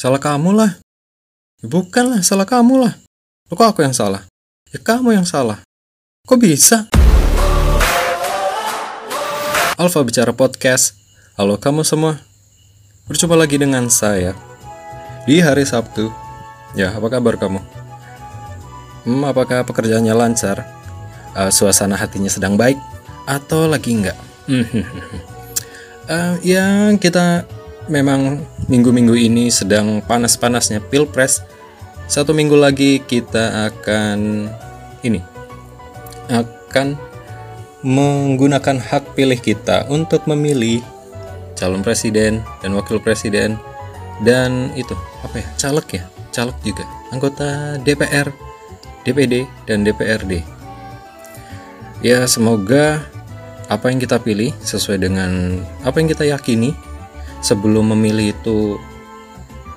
salah kamu lah. Bukan lah, salah kamu lah. Loh, kok aku yang salah? Ya kamu yang salah. Kok bisa? Alfa Bicara Podcast. Halo kamu semua. Berjumpa lagi dengan saya di hari Sabtu. Ya, apa kabar kamu? Hmm, apakah pekerjaannya lancar? Uh, suasana hatinya sedang baik atau lagi enggak? uh, ya, kita memang minggu-minggu ini sedang panas-panasnya pilpres. Satu minggu lagi kita akan ini akan menggunakan hak pilih kita untuk memilih calon presiden dan wakil presiden. Dan itu apa ya caleg ya? Caleg juga. Anggota DPR DPD dan DPRD ya semoga apa yang kita pilih sesuai dengan apa yang kita yakini sebelum memilih itu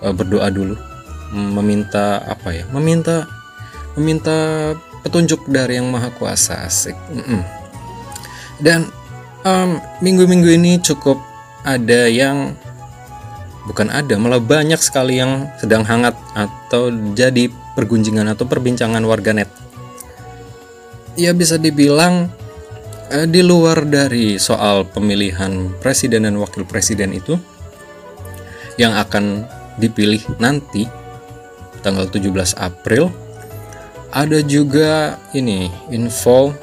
uh, berdoa dulu. Meminta apa ya? Meminta meminta petunjuk dari yang maha kuasa asik. Mm -mm dan minggu-minggu um, ini cukup ada yang bukan ada malah banyak sekali yang sedang hangat atau jadi pergunjingan atau perbincangan warganet. Ya bisa dibilang uh, di luar dari soal pemilihan presiden dan wakil presiden itu yang akan dipilih nanti tanggal 17 April. Ada juga ini info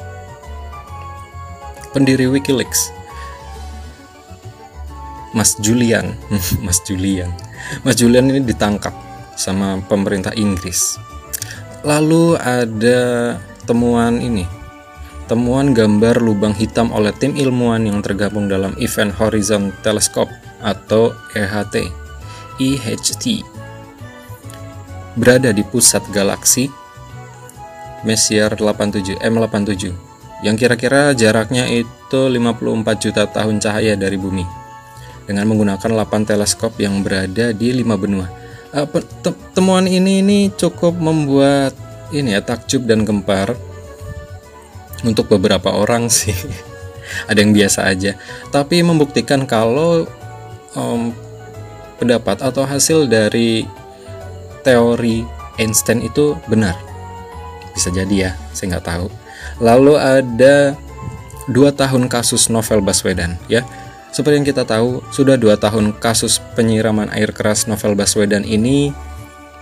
pendiri WikiLeaks Mas Julian. Mas Julian. Mas Julian ini ditangkap sama pemerintah Inggris. Lalu ada temuan ini. Temuan gambar lubang hitam oleh tim ilmuwan yang tergabung dalam Event Horizon Telescope atau EHT EHT berada di pusat galaksi Messier 87 M87 yang kira-kira jaraknya itu 54 juta tahun cahaya dari bumi dengan menggunakan 8 teleskop yang berada di lima benua. Uh, temuan ini ini cukup membuat ini ya takjub dan gempar untuk beberapa orang sih. Ada yang biasa aja, tapi membuktikan kalau um, pendapat atau hasil dari teori Einstein itu benar. Bisa jadi ya, saya nggak tahu Lalu ada dua tahun kasus novel Baswedan ya. Seperti yang kita tahu, sudah dua tahun kasus penyiraman air keras novel Baswedan ini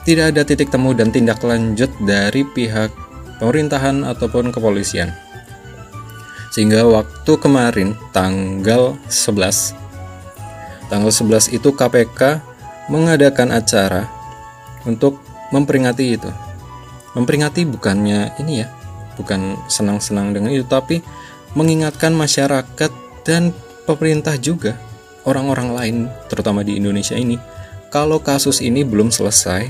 tidak ada titik temu dan tindak lanjut dari pihak pemerintahan ataupun kepolisian. Sehingga waktu kemarin tanggal 11 tanggal 11 itu KPK mengadakan acara untuk memperingati itu. Memperingati bukannya ini ya, bukan senang-senang dengan itu tapi mengingatkan masyarakat dan pemerintah juga orang-orang lain terutama di Indonesia ini kalau kasus ini belum selesai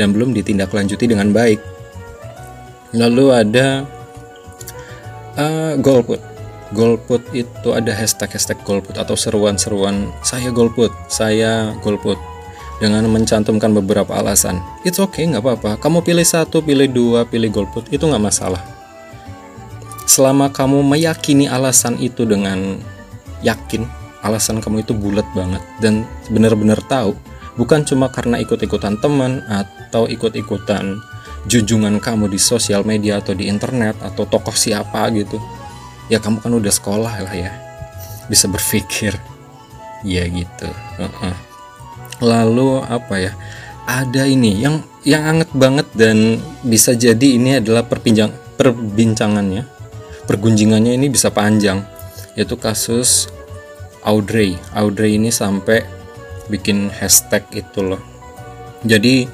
dan belum ditindaklanjuti dengan baik lalu ada uh, golput golput itu ada hashtag-hashtag golput atau seruan-seruan saya golput saya golput dengan mencantumkan beberapa alasan. It's okay, nggak apa-apa. Kamu pilih satu, pilih dua, pilih golput, itu nggak masalah selama kamu meyakini alasan itu dengan yakin alasan kamu itu bulat banget dan benar-benar tahu bukan cuma karena ikut-ikutan teman atau ikut-ikutan junjungan kamu di sosial media atau di internet atau tokoh siapa gitu ya kamu kan udah sekolah lah ya. Bisa berpikir. Ya gitu. Uh -uh. lalu apa ya? Ada ini yang yang anget banget dan bisa jadi ini adalah perpinjang perbincangannya pergunjingannya ini bisa panjang yaitu kasus Audrey. Audrey ini sampai bikin hashtag itu loh. Jadi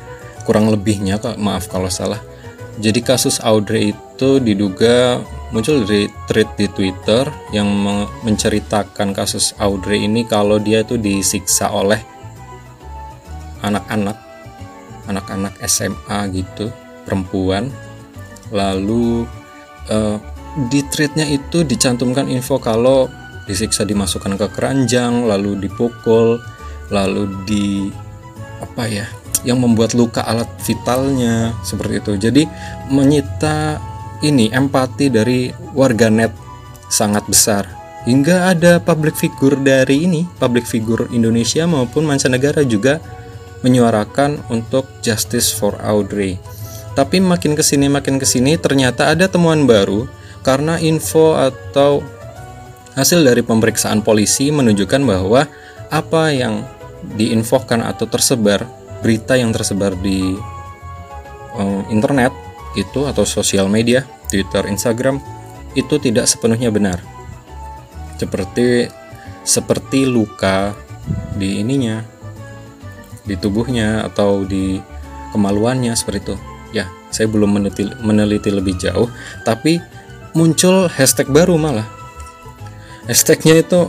kurang lebihnya kak maaf kalau salah. Jadi kasus Audrey itu diduga muncul dari tweet di Twitter yang menceritakan kasus Audrey ini kalau dia itu disiksa oleh anak-anak anak-anak SMA gitu perempuan. Lalu uh, di tweetnya itu dicantumkan info kalau disiksa dimasukkan ke keranjang lalu dipukul lalu di apa ya yang membuat luka alat vitalnya seperti itu. Jadi menyita ini empati dari warganet sangat besar hingga ada public figure dari ini public figure Indonesia maupun mancanegara juga menyuarakan untuk justice for Audrey. Tapi makin ke sini makin ke sini ternyata ada temuan baru karena info atau hasil dari pemeriksaan polisi menunjukkan bahwa apa yang diinfokan atau tersebar berita yang tersebar di um, internet itu atau sosial media, Twitter, Instagram itu tidak sepenuhnya benar. Seperti seperti luka di ininya, di tubuhnya atau di kemaluannya seperti itu. Ya, saya belum meneliti, meneliti lebih jauh, tapi muncul hashtag baru malah. Hashtagnya itu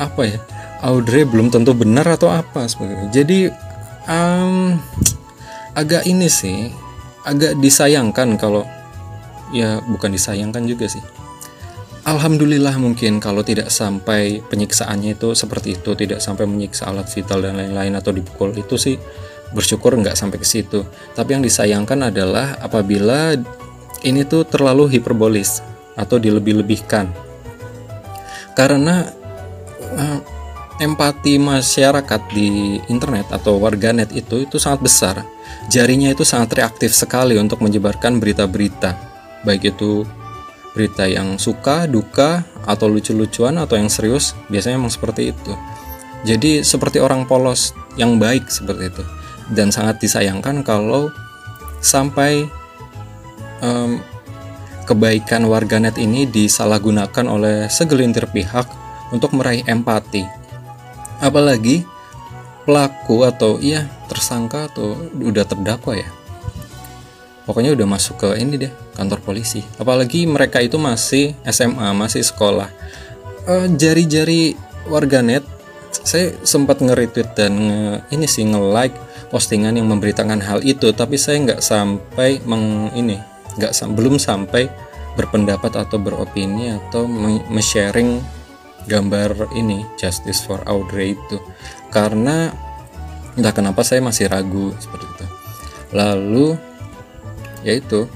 apa ya? Audrey belum tentu benar atau apa sebagainya. Jadi um, agak ini sih, agak disayangkan kalau ya bukan disayangkan juga sih. Alhamdulillah mungkin kalau tidak sampai penyiksaannya itu seperti itu, tidak sampai menyiksa alat vital dan lain-lain atau dipukul itu sih bersyukur nggak sampai ke situ. Tapi yang disayangkan adalah apabila ini tuh terlalu hiperbolis atau dilebih-lebihkan. Karena uh, empati masyarakat di internet atau warganet itu itu sangat besar. Jarinya itu sangat reaktif sekali untuk menyebarkan berita-berita, baik itu berita yang suka, duka, atau lucu-lucuan atau yang serius, biasanya memang seperti itu. Jadi seperti orang polos yang baik seperti itu. Dan sangat disayangkan kalau sampai um, kebaikan warganet ini disalahgunakan oleh segelintir pihak untuk meraih empati. Apalagi pelaku atau iya tersangka atau udah terdakwa ya. Pokoknya udah masuk ke ini deh kantor polisi. Apalagi mereka itu masih SMA masih sekolah. Uh, jari-jari warganet saya sempat nge-retweet dan nge, ini sih nge-like postingan yang memberitakan hal itu. Tapi saya nggak sampai meng ini nggak belum sampai berpendapat atau beropini atau me-sharing gambar ini justice for Audrey itu karena entah kenapa saya masih ragu seperti itu. Lalu yaitu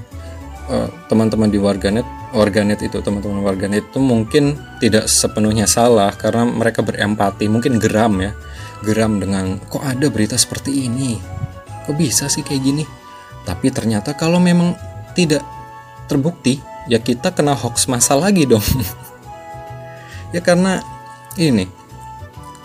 uh, teman-teman di warganet warganet itu teman-teman warganet itu mungkin tidak sepenuhnya salah karena mereka berempati mungkin geram ya. Geram dengan kok ada berita seperti ini? Kok bisa sih kayak gini? Tapi ternyata kalau memang tidak terbukti ya kita kena hoax masa lagi dong ya karena ini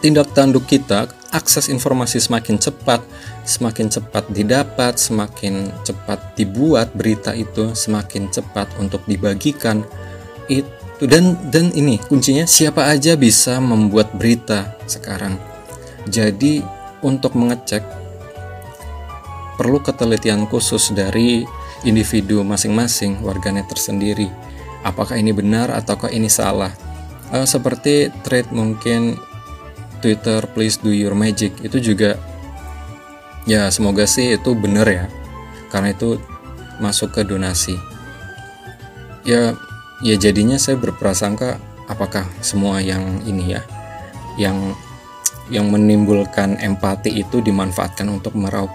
tindak tanduk kita akses informasi semakin cepat, semakin cepat didapat, semakin cepat dibuat berita itu, semakin cepat untuk dibagikan. Itu dan dan ini kuncinya siapa aja bisa membuat berita sekarang. Jadi untuk mengecek perlu ketelitian khusus dari individu masing-masing warganet tersendiri. Apakah ini benar ataukah ini salah? Uh, seperti trade mungkin Twitter please do your magic itu juga ya semoga sih itu bener ya. Karena itu masuk ke donasi. Ya ya jadinya saya berprasangka apakah semua yang ini ya yang yang menimbulkan empati itu dimanfaatkan untuk meraup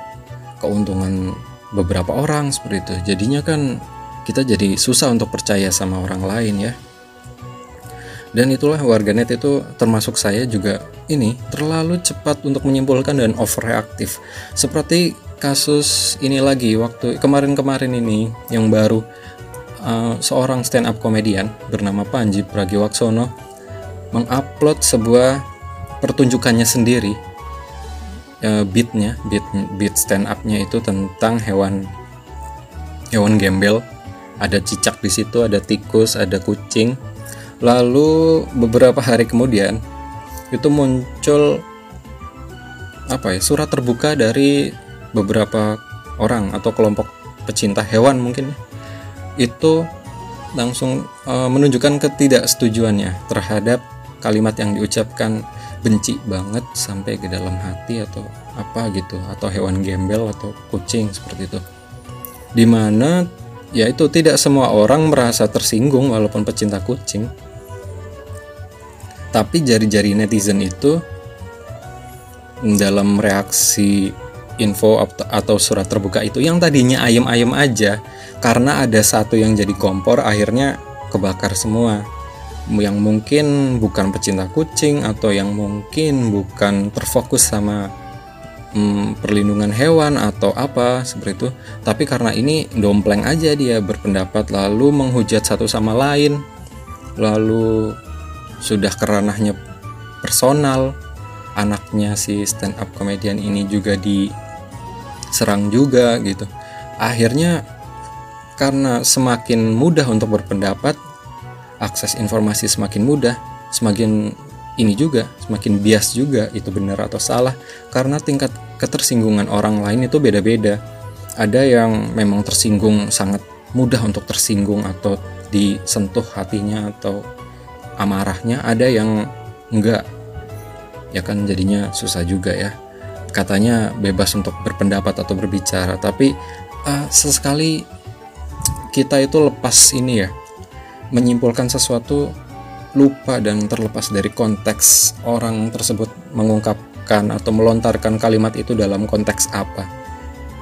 keuntungan beberapa orang seperti itu. Jadinya kan kita jadi susah untuk percaya sama orang lain ya dan itulah warganet itu termasuk saya juga ini terlalu cepat untuk menyimpulkan dan overreaktif. Seperti kasus ini lagi waktu kemarin-kemarin ini yang baru uh, seorang stand up komedian bernama Panji Pragiwaksono mengupload sebuah pertunjukannya sendiri. Uh, beatnya beat beat stand upnya itu tentang hewan hewan gembel. Ada cicak di situ ada tikus ada kucing Lalu beberapa hari kemudian itu muncul apa ya surat terbuka dari beberapa orang atau kelompok pecinta hewan mungkin. Itu langsung e, menunjukkan ketidaksetujuannya terhadap kalimat yang diucapkan benci banget sampai ke dalam hati atau apa gitu atau hewan gembel atau kucing seperti itu. Di mana ya itu tidak semua orang merasa tersinggung walaupun pecinta kucing tapi jari-jari netizen itu dalam reaksi info atau surat terbuka itu yang tadinya ayam-ayam aja karena ada satu yang jadi kompor akhirnya kebakar semua. Yang mungkin bukan pecinta kucing atau yang mungkin bukan terfokus sama hmm, perlindungan hewan atau apa seperti itu. Tapi karena ini dompleng aja dia berpendapat lalu menghujat satu sama lain lalu sudah keranahnya personal anaknya si stand up komedian ini juga diserang juga gitu. Akhirnya karena semakin mudah untuk berpendapat akses informasi semakin mudah semakin ini juga semakin bias juga itu benar atau salah karena tingkat ketersinggungan orang lain itu beda-beda. Ada yang memang tersinggung sangat mudah untuk tersinggung atau disentuh hatinya atau amarahnya ada yang enggak ya kan jadinya susah juga ya katanya bebas untuk berpendapat atau berbicara tapi uh, sesekali kita itu lepas ini ya menyimpulkan sesuatu lupa dan terlepas dari konteks orang tersebut mengungkapkan atau melontarkan kalimat itu dalam konteks apa.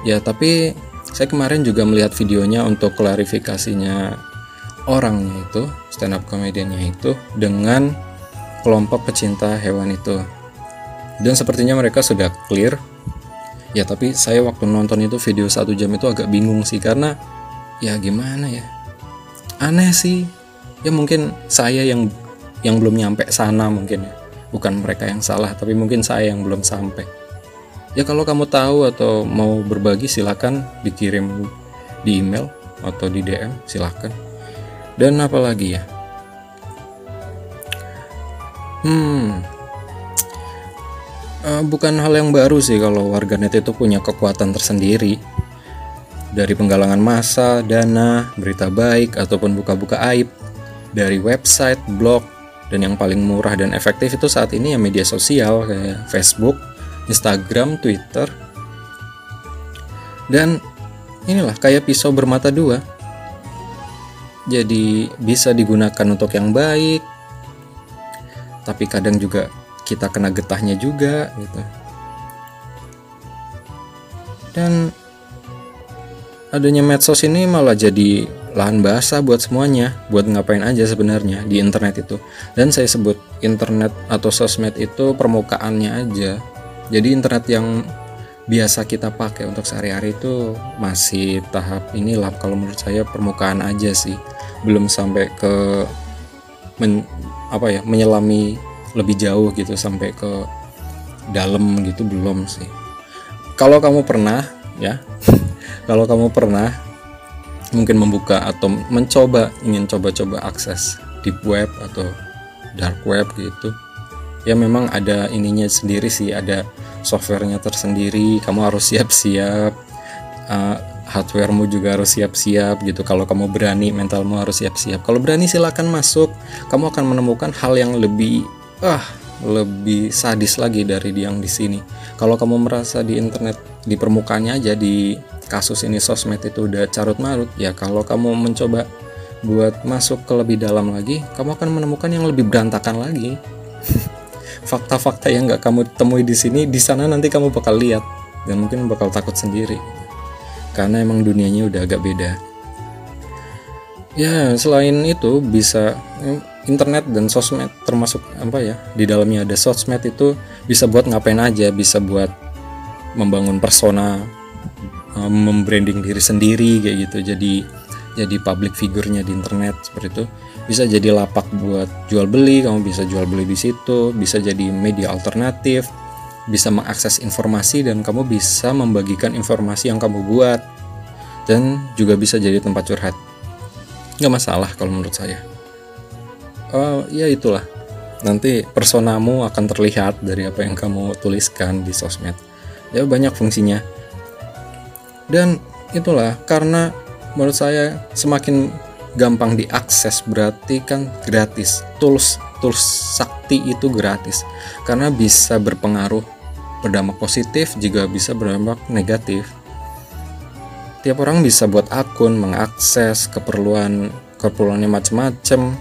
Ya, tapi saya kemarin juga melihat videonya untuk klarifikasinya orangnya itu, stand up komediannya itu dengan kelompok pecinta hewan itu. Dan sepertinya mereka sudah clear. Ya, tapi saya waktu nonton itu video satu jam itu agak bingung sih karena ya gimana ya. Aneh sih. Ya mungkin saya yang yang belum nyampe sana mungkin ya bukan mereka yang salah tapi mungkin saya yang belum sampai ya kalau kamu tahu atau mau berbagi silakan dikirim di email atau di DM silakan dan apalagi ya hmm uh, bukan hal yang baru sih kalau warganet itu punya kekuatan tersendiri dari penggalangan massa, dana, berita baik, ataupun buka-buka aib, dari website, blog, dan yang paling murah dan efektif itu saat ini ya media sosial kayak Facebook, Instagram, Twitter. Dan inilah kayak pisau bermata dua. Jadi bisa digunakan untuk yang baik, tapi kadang juga kita kena getahnya juga gitu. Dan adanya medsos ini malah jadi lahan basah buat semuanya, buat ngapain aja sebenarnya di internet itu. Dan saya sebut internet atau sosmed itu permukaannya aja. Jadi internet yang biasa kita pakai untuk sehari-hari itu masih tahap inilah kalau menurut saya permukaan aja sih. Belum sampai ke men, apa ya, menyelami lebih jauh gitu sampai ke dalam gitu belum sih. Kalau kamu pernah ya, kalau kamu pernah mungkin membuka atau mencoba ingin coba-coba akses deep web atau dark web gitu ya memang ada ininya sendiri sih ada softwarenya tersendiri. Kamu harus siap-siap. Uh, hardwaremu juga harus siap-siap gitu. Kalau kamu berani mentalmu harus siap-siap. Kalau berani silakan masuk. Kamu akan menemukan hal yang lebih ah lebih sadis lagi dari yang di sini. Kalau kamu merasa di internet di permukaannya aja di kasus ini sosmed itu udah carut marut ya kalau kamu mencoba buat masuk ke lebih dalam lagi kamu akan menemukan yang lebih berantakan lagi fakta-fakta yang nggak kamu temui di sini di sana nanti kamu bakal lihat dan mungkin bakal takut sendiri. Karena emang dunianya udah agak beda. Ya selain itu bisa internet dan sosmed termasuk apa ya di dalamnya ada sosmed itu bisa buat ngapain aja bisa buat membangun persona uh, membranding diri sendiri kayak gitu. Jadi jadi public figurnya di internet seperti itu bisa jadi lapak buat jual beli kamu bisa jual beli di situ bisa jadi media alternatif bisa mengakses informasi dan kamu bisa membagikan informasi yang kamu buat. Dan juga bisa jadi tempat curhat. Nggak masalah kalau menurut saya. Uh, ya itulah. Nanti personamu akan terlihat dari apa yang kamu tuliskan di sosmed. Ya banyak fungsinya. Dan itulah karena menurut saya semakin gampang diakses berarti kan gratis. Tools tools sakti itu gratis. Karena bisa berpengaruh berdampak positif juga bisa berdampak negatif. Tiap orang bisa buat akun mengakses keperluan keperluannya macam-macam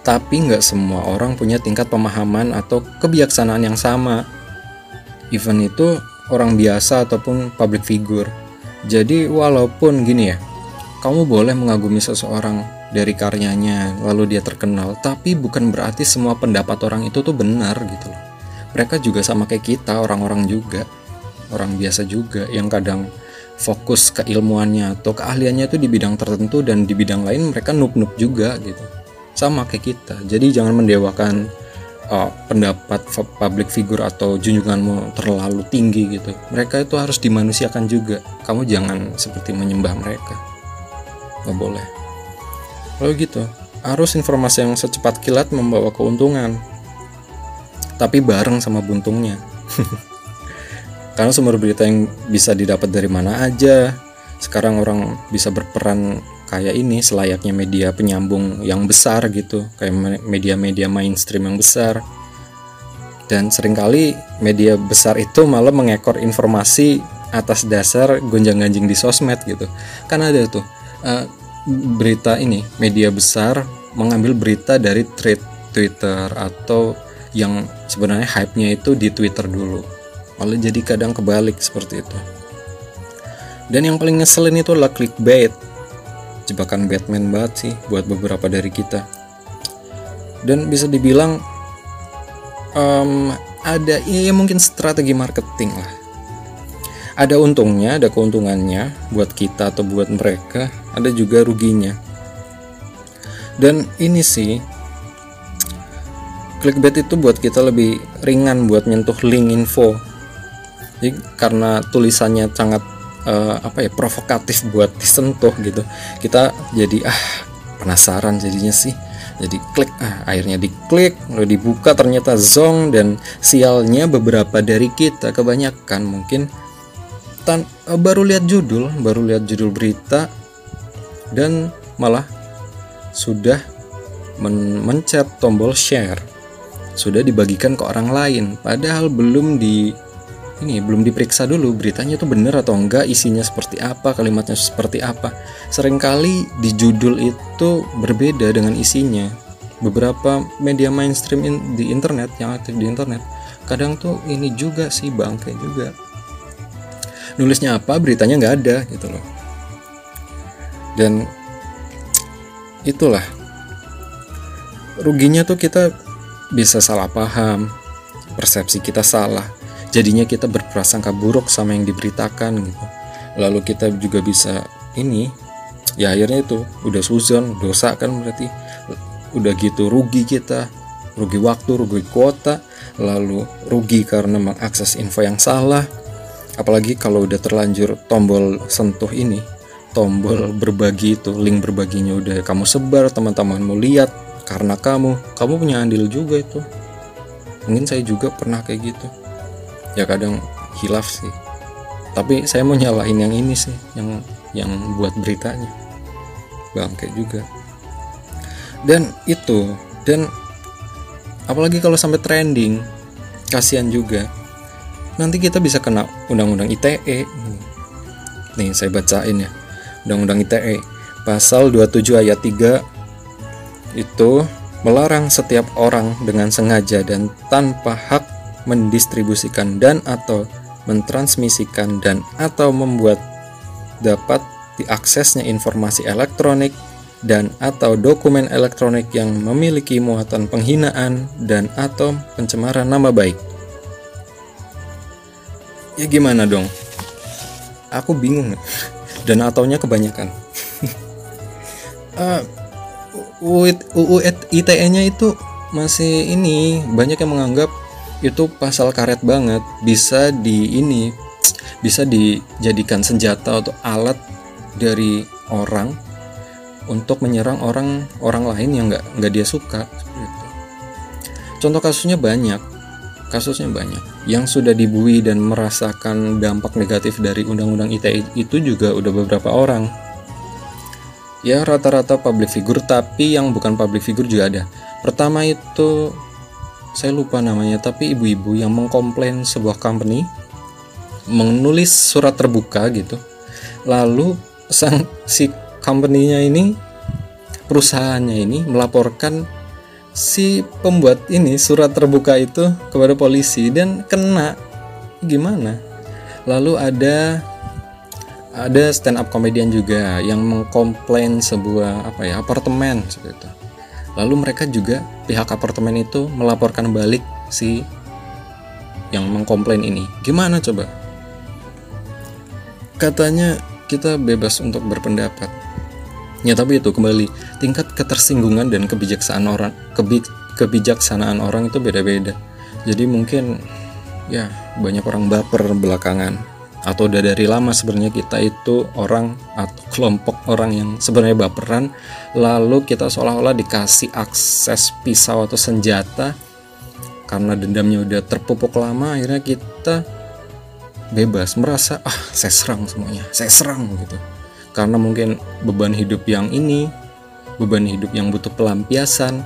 tapi nggak semua orang punya tingkat pemahaman atau kebijaksanaan yang sama. Event itu orang biasa ataupun public figure. Jadi walaupun gini ya, kamu boleh mengagumi seseorang dari karyanya, lalu dia terkenal, tapi bukan berarti semua pendapat orang itu tuh benar gitu loh. Mereka juga sama kayak kita, orang-orang juga. orang biasa juga yang kadang fokus keilmuannya atau keahliannya itu di bidang tertentu dan di bidang lain mereka noob-noob juga gitu. Sama kayak kita. Jadi jangan mendewakan uh, pendapat public figure atau junjunganmu terlalu tinggi gitu. Mereka itu harus dimanusiakan juga. Kamu jangan seperti menyembah mereka nggak boleh. Lalu gitu arus informasi yang secepat kilat membawa keuntungan. Tapi bareng sama buntungnya. Karena sumber berita yang bisa didapat dari mana aja. Sekarang orang bisa berperan kayak ini selayaknya media penyambung yang besar gitu. Kayak media-media mainstream yang besar. Dan sering kali media besar itu malah mengekor informasi atas dasar gonjang-ganjing di sosmed gitu. Kan ada tuh uh, berita ini media besar mengambil berita dari thread Twitter atau yang sebenarnya hype-nya itu di Twitter dulu. Malah jadi kadang kebalik seperti itu. Dan yang paling ngeselin itu adalah clickbait. Jebakan Batman banget sih buat beberapa dari kita. Dan bisa dibilang um, ada ya mungkin strategi marketing lah. Ada untungnya ada keuntungannya buat kita atau buat mereka ada juga ruginya. Dan ini sih clickbait itu buat kita lebih ringan buat nyentuh link info. Jadi karena tulisannya sangat uh, apa ya provokatif buat disentuh gitu. Kita jadi ah penasaran jadinya sih. Jadi klik ah akhirnya diklik lalu dibuka ternyata zong dan sialnya beberapa dari kita kebanyakan mungkin tan uh, baru lihat judul baru lihat judul berita dan malah sudah men mencet tombol share. Sudah dibagikan ke orang lain. Padahal belum di ini belum diperiksa dulu beritanya itu benar atau enggak isinya seperti apa kalimatnya seperti apa. Seringkali di judul itu berbeda dengan isinya. Beberapa media mainstream in, di internet yang aktif di internet kadang tuh ini juga sih bangke juga. Nulisnya apa beritanya nggak ada gitu loh dan itulah. Ruginya tuh kita bisa salah paham persepsi kita salah. Jadinya kita berprasangka buruk sama yang diberitakan gitu. Lalu kita juga bisa ini ya akhirnya itu udah suzon dosa kan berarti. Udah gitu rugi kita rugi waktu rugi kuota lalu rugi karena mengakses info yang salah. Apalagi kalau udah terlanjur tombol sentuh ini tombol berbagi itu link berbaginya udah kamu sebar teman-temanmu lihat karena kamu kamu punya andil juga itu. Mungkin saya juga pernah kayak gitu. Ya kadang hilaf sih. Tapi saya mau nyalahin yang ini sih yang yang buat beritanya. Bangke juga. Dan itu dan apalagi kalau sampai trending kasihan juga. Nanti kita bisa kena undang-undang ITE nih saya bacain ya undang-undang ITE pasal 27 ayat 3 itu melarang setiap orang dengan sengaja dan tanpa hak mendistribusikan dan atau mentransmisikan dan atau membuat dapat diaksesnya informasi elektronik dan atau dokumen elektronik yang memiliki muatan penghinaan dan atau pencemaran nama baik. Ya gimana dong? Aku bingung dan ataunya kebanyakan. uh, UU ITE-nya itu masih ini banyak yang menganggap itu pasal karet banget. Bisa di ini bisa dijadikan senjata atau alat dari orang untuk menyerang orang orang lain yang nggak nggak dia suka contoh kasusnya banyak kasusnya banyak. Yang sudah dibui dan merasakan dampak negatif dari undang-undang ITE itu juga udah beberapa orang. Ya rata-rata public figure tapi yang bukan public figure juga ada. Pertama itu saya lupa namanya tapi ibu-ibu yang mengkomplain sebuah company menulis surat terbuka gitu. Lalu sang si company-nya ini perusahaannya ini melaporkan si pembuat ini surat terbuka itu kepada polisi dan kena gimana lalu ada ada stand up komedian juga yang mengkomplain sebuah apa ya apartemen seperti itu Lalu mereka juga pihak apartemen itu melaporkan balik si yang mengkomplain ini. Gimana coba? katanya kita bebas untuk berpendapat ya tapi itu kembali tingkat ketersinggungan dan kebijaksanaan orang kebi, kebijaksanaan orang itu beda-beda. Jadi mungkin ya banyak orang baper belakangan. Atau udah dari lama sebenarnya kita itu orang atau kelompok orang yang sebenarnya baperan lalu kita seolah-olah dikasih akses pisau atau senjata karena dendamnya udah terpupuk lama akhirnya kita bebas merasa ah saya serang semuanya saya serang gitu karena mungkin beban hidup yang ini beban hidup yang butuh pelampiasan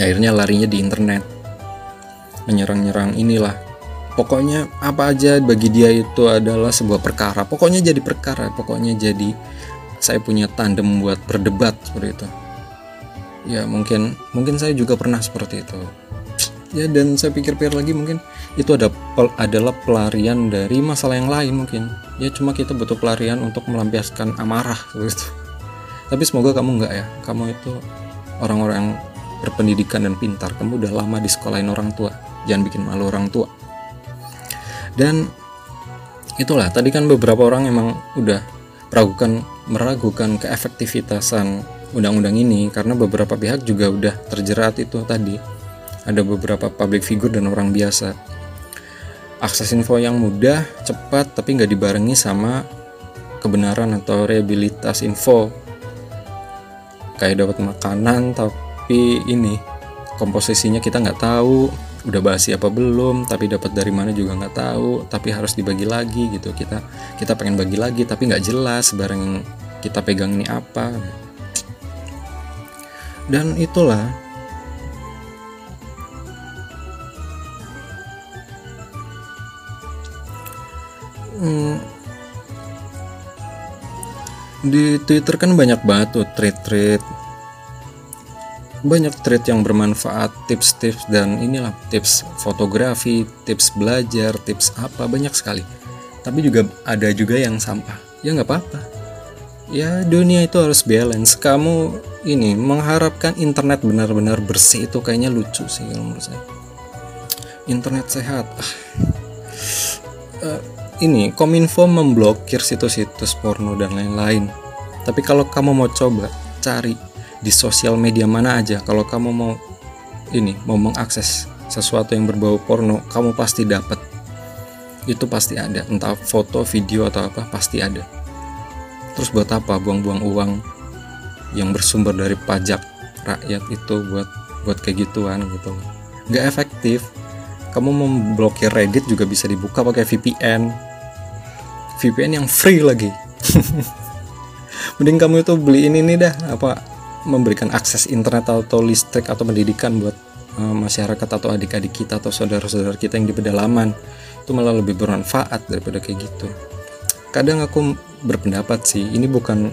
akhirnya larinya di internet. Menyerang-nyerang inilah. Pokoknya apa aja bagi dia itu adalah sebuah perkara. Pokoknya jadi perkara pokoknya jadi saya punya tandem buat berdebat seperti itu. Ya mungkin mungkin saya juga pernah seperti itu ya dan saya pikir-pikir lagi mungkin itu ada pel, adalah pelarian dari masalah yang lain mungkin. Ya cuma kita butuh pelarian untuk melampiaskan amarah seperti itu tapi semoga kamu enggak ya. Kamu itu orang-orang yang berpendidikan dan pintar. Kamu udah lama di sekolahin orang tua. Jangan bikin malu orang tua. Dan itulah tadi kan beberapa orang emang udah meragukan meragukan keefektivitasan undang-undang ini. Karena beberapa pihak juga udah terjerat itu tadi ada beberapa public figure dan orang biasa. Akses info yang mudah cepat tapi nggak dibarengi sama kebenaran atau reliabilitas info. Kayak dapat makanan tapi ini komposisinya kita nggak tahu udah basi apa belum tapi dapat dari mana juga nggak tahu tapi harus dibagi lagi gitu. Kita kita pengen bagi lagi tapi nggak jelas barang kita pegang ini apa. Dan itulah hmm, di Twitter kan banyak banget tuh tweet-tweet banyak thread yang bermanfaat, tips-tips dan inilah tips fotografi, tips belajar, tips apa banyak sekali. Tapi juga ada juga yang sampah. Ya nggak apa-apa. Ya dunia itu harus balance. Kamu ini mengharapkan internet benar-benar bersih itu kayaknya lucu sih menurut saya. Internet sehat. uh, ini Kominfo memblokir situs-situs porno dan lain-lain. Tapi kalau kamu mau coba cari di sosial media mana aja kalau kamu mau ini mau mengakses sesuatu yang berbau porno kamu pasti dapat itu pasti ada. Entah foto video atau apa pasti ada. Terus buat apa? Buang-buang uang yang bersumber dari pajak rakyat itu buat buat kayak gitu. Nggak efektif kamu memblokir Reddit juga bisa dibuka pakai VPN VPN yang free lagi. Mending kamu itu beli ini nih dah apa memberikan akses internet atau listrik atau pendidikan buat uh, masyarakat atau adik-adik kita atau saudara-saudara kita yang di pedalaman. Itu malah lebih bermanfaat daripada kayak gitu. Kadang aku berpendapat sih ini bukan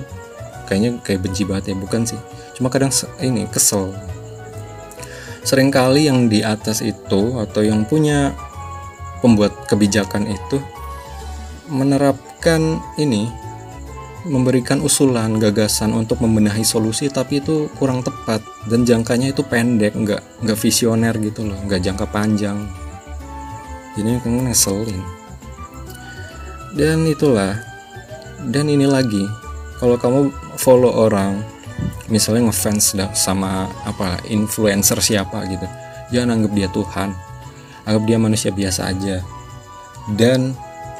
kayaknya kayak benci banget ya bukan sih. Cuma kadang ini kesel sering kali yang di atas itu atau yang punya pembuat kebijakan itu menerapkan ini memberikan usulan gagasan untuk membenahi solusi tapi itu kurang tepat dan jangkanya itu pendek nggak nggak visioner gitu loh nggak jangka panjang. Jadi kan ngeselin. Dan itulah dan ini lagi kalau kamu follow orang misalnya ngefans sama apa influencer siapa gitu jangan anggap dia Tuhan anggap dia manusia biasa aja. Dan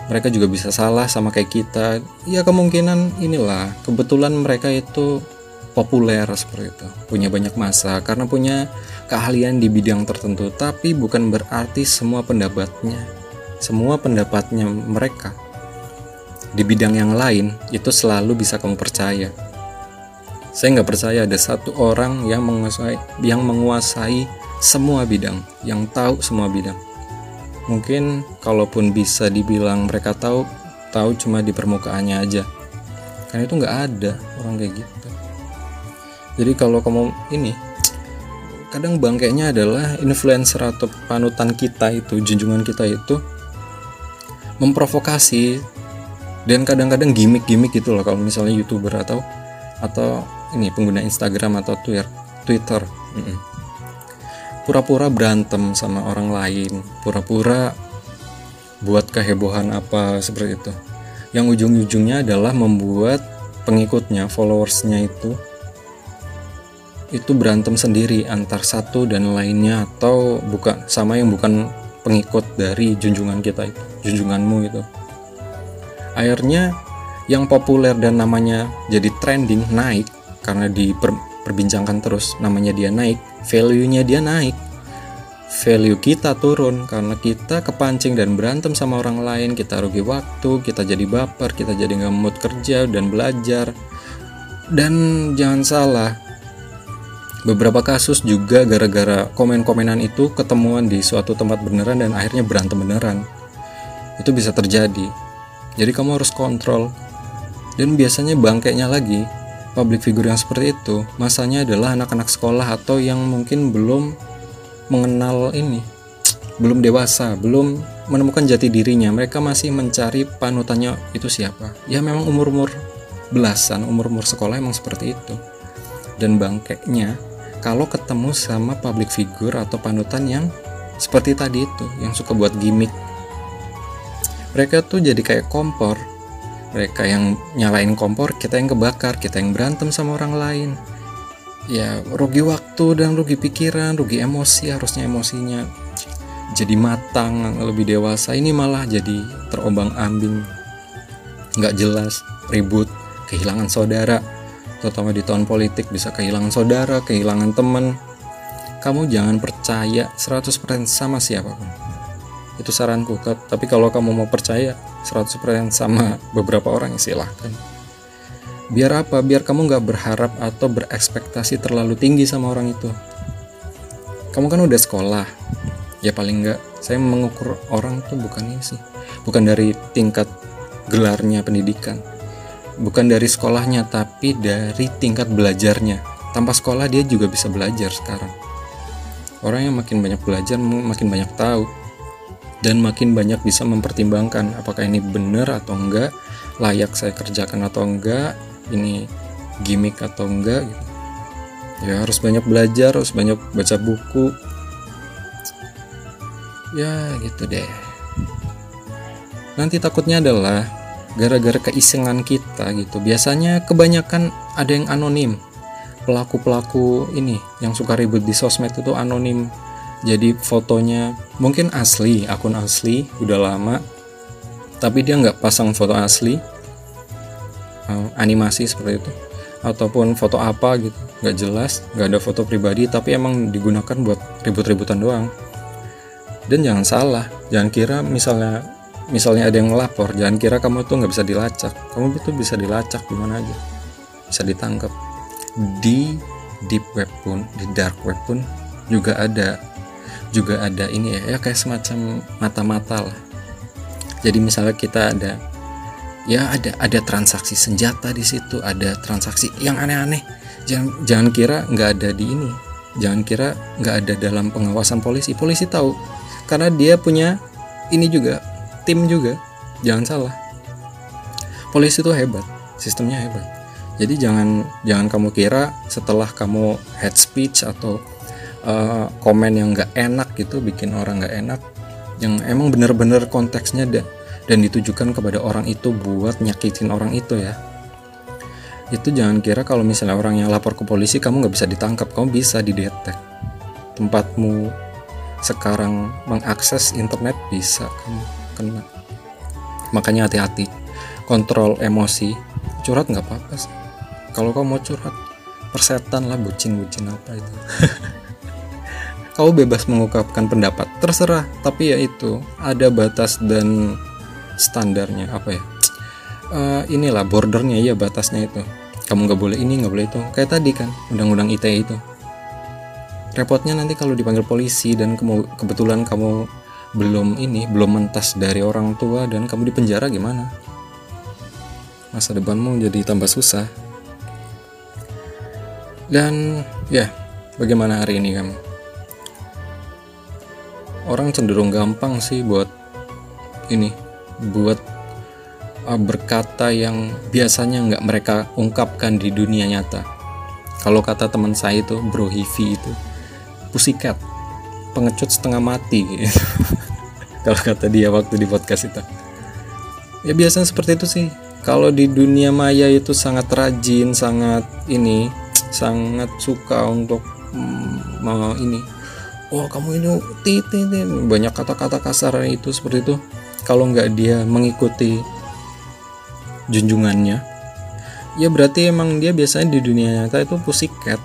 mereka juga bisa salah sama kayak kita. Ya kemungkinan inilah kebetulan mereka itu populer seperti itu punya banyak masa karena punya keahlian di bidang tertentu tapi bukan berarti semua pendapatnya semua pendapatnya mereka di bidang yang lain itu selalu bisa kamu percaya saya nggak percaya ada satu orang yang menguasai yang menguasai semua bidang yang tahu semua bidang. Mungkin kalaupun bisa dibilang mereka tahu tahu cuma di permukaannya aja. Karena itu nggak ada orang kayak gitu. Jadi kalau kamu ini kadang bangkainya adalah influencer atau panutan kita itu junjungan kita itu memprovokasi dan kadang-kadang gimmick-gimmick gitu loh kalau misalnya youtuber atau atau ini pengguna Instagram atau Twitter Twitter. Pura-pura berantem sama orang lain, pura-pura buat kehebohan apa seperti itu. yang ujung-ujungnya adalah membuat pengikutnya followersnya itu itu berantem sendiri antar satu dan lainnya atau bukan sama yang bukan pengikut dari junjungan kita itu junjunganmu itu. Akhirnya yang populer dan namanya jadi trending naik karena diperbincangkan terus namanya dia naik value-nya dia naik. Value kita turun karena kita kepancing dan berantem sama orang lain kita rugi waktu kita jadi baper kita jadi nggak mood kerja dan belajar. Dan jangan salah beberapa kasus juga gara-gara komen-komenan itu ketemuan di suatu tempat beneran dan akhirnya berantem beneran. Itu bisa terjadi. Jadi kamu harus kontrol. Dan biasanya bangkainya lagi, public figure yang seperti itu, masanya adalah anak-anak sekolah atau yang mungkin belum mengenal ini, belum dewasa, belum menemukan jati dirinya. Mereka masih mencari panutannya itu siapa. Ya memang umur-umur belasan, umur-umur sekolah emang seperti itu. Dan bangkainya kalau ketemu sama public figure atau panutan yang seperti tadi itu, yang suka buat gimmick. Mereka tuh jadi kayak kompor mereka yang nyalain kompor kita yang kebakar kita yang berantem sama orang lain. Ya rugi waktu dan rugi pikiran rugi emosi harusnya emosinya jadi matang lebih dewasa. Ini malah jadi terombang ambing. Nggak jelas ribut kehilangan saudara. Terutama di tahun politik bisa kehilangan saudara kehilangan teman. Kamu jangan percaya 100% sama siapa pun itu saranku. Tapi kalau kamu mau percaya 100% sama beberapa orang silahkan. Biar apa? Biar kamu nggak berharap atau berekspektasi terlalu tinggi sama orang itu. Kamu kan udah sekolah. Ya paling nggak saya mengukur orang tuh bukan ini sih. Bukan dari tingkat gelarnya pendidikan. Bukan dari sekolahnya tapi dari tingkat belajarnya. Tanpa sekolah dia juga bisa belajar sekarang. Orang yang makin banyak belajar makin banyak tahu dan makin banyak bisa mempertimbangkan apakah ini benar atau enggak layak saya kerjakan atau enggak ini gimmick atau enggak gitu. ya harus banyak belajar harus banyak baca buku. Ya gitu deh. Nanti takutnya adalah gara-gara keisengan kita gitu. Biasanya kebanyakan ada yang anonim. Pelaku-pelaku ini yang suka ribut di sosmed itu anonim jadi fotonya mungkin asli akun asli udah lama. Tapi dia nggak pasang foto asli. Uh, animasi seperti itu. Ataupun foto apa gitu nggak jelas nggak ada foto pribadi tapi emang digunakan buat ribut-ributan doang. Dan jangan salah jangan kira misalnya misalnya ada yang ngelapor jangan kira kamu tuh nggak bisa dilacak. Kamu itu bisa dilacak di mana aja. Bisa ditangkap. Di deep web pun di dark web pun juga ada juga ada ini ya, ya kayak semacam mata-mata lah. Jadi misalnya kita ada ya ada ada transaksi senjata di situ ada transaksi yang aneh-aneh. Jangan jangan kira nggak ada di ini. Jangan kira nggak ada dalam pengawasan polisi. Polisi tahu karena dia punya ini juga tim juga. Jangan salah. Polisi itu hebat sistemnya hebat. Jadi jangan jangan kamu kira setelah kamu head speech atau uh, komen yang nggak enak gitu bikin orang nggak enak yang emang bener-bener konteksnya dan dan ditujukan kepada orang itu buat nyakitin orang itu ya. Itu jangan kira kalau misalnya orang yang lapor ke polisi kamu nggak bisa ditangkap kamu bisa didetek tempatmu sekarang mengakses internet bisa kamu kena. Makanya hati-hati kontrol emosi. Curhat nggak apa-apa sih. Kalau kamu mau curhat persetan lah bucin-bucin apa itu kau bebas mengungkapkan pendapat. Terserah tapi ya itu ada batas dan standarnya apa ya? Uh, inilah bordernya ya batasnya itu. Kamu nggak boleh ini nggak boleh itu. Kayak tadi kan undang-undang ITE itu. Repotnya nanti kalau dipanggil polisi dan kemu kebetulan kamu belum ini belum mentas dari orang tua dan kamu di penjara gimana? Masa depanmu jadi tambah susah. Dan ya bagaimana hari ini kamu orang cenderung gampang sih buat ini buat uh, berkata yang biasanya nggak mereka ungkapkan di dunia nyata. Kalau kata teman saya itu bro hivi itu pusikat pengecut setengah mati. Gitu. kalau kata dia waktu di podcast itu. Ya biasanya seperti itu sih. Kalau di dunia maya itu sangat rajin sangat ini sangat suka untuk mm, mau ini oh kamu ini titit banyak kata-kata kasar itu seperti itu. Kalau nggak dia mengikuti junjungannya ya berarti emang dia biasanya di dunia nyata itu pusikat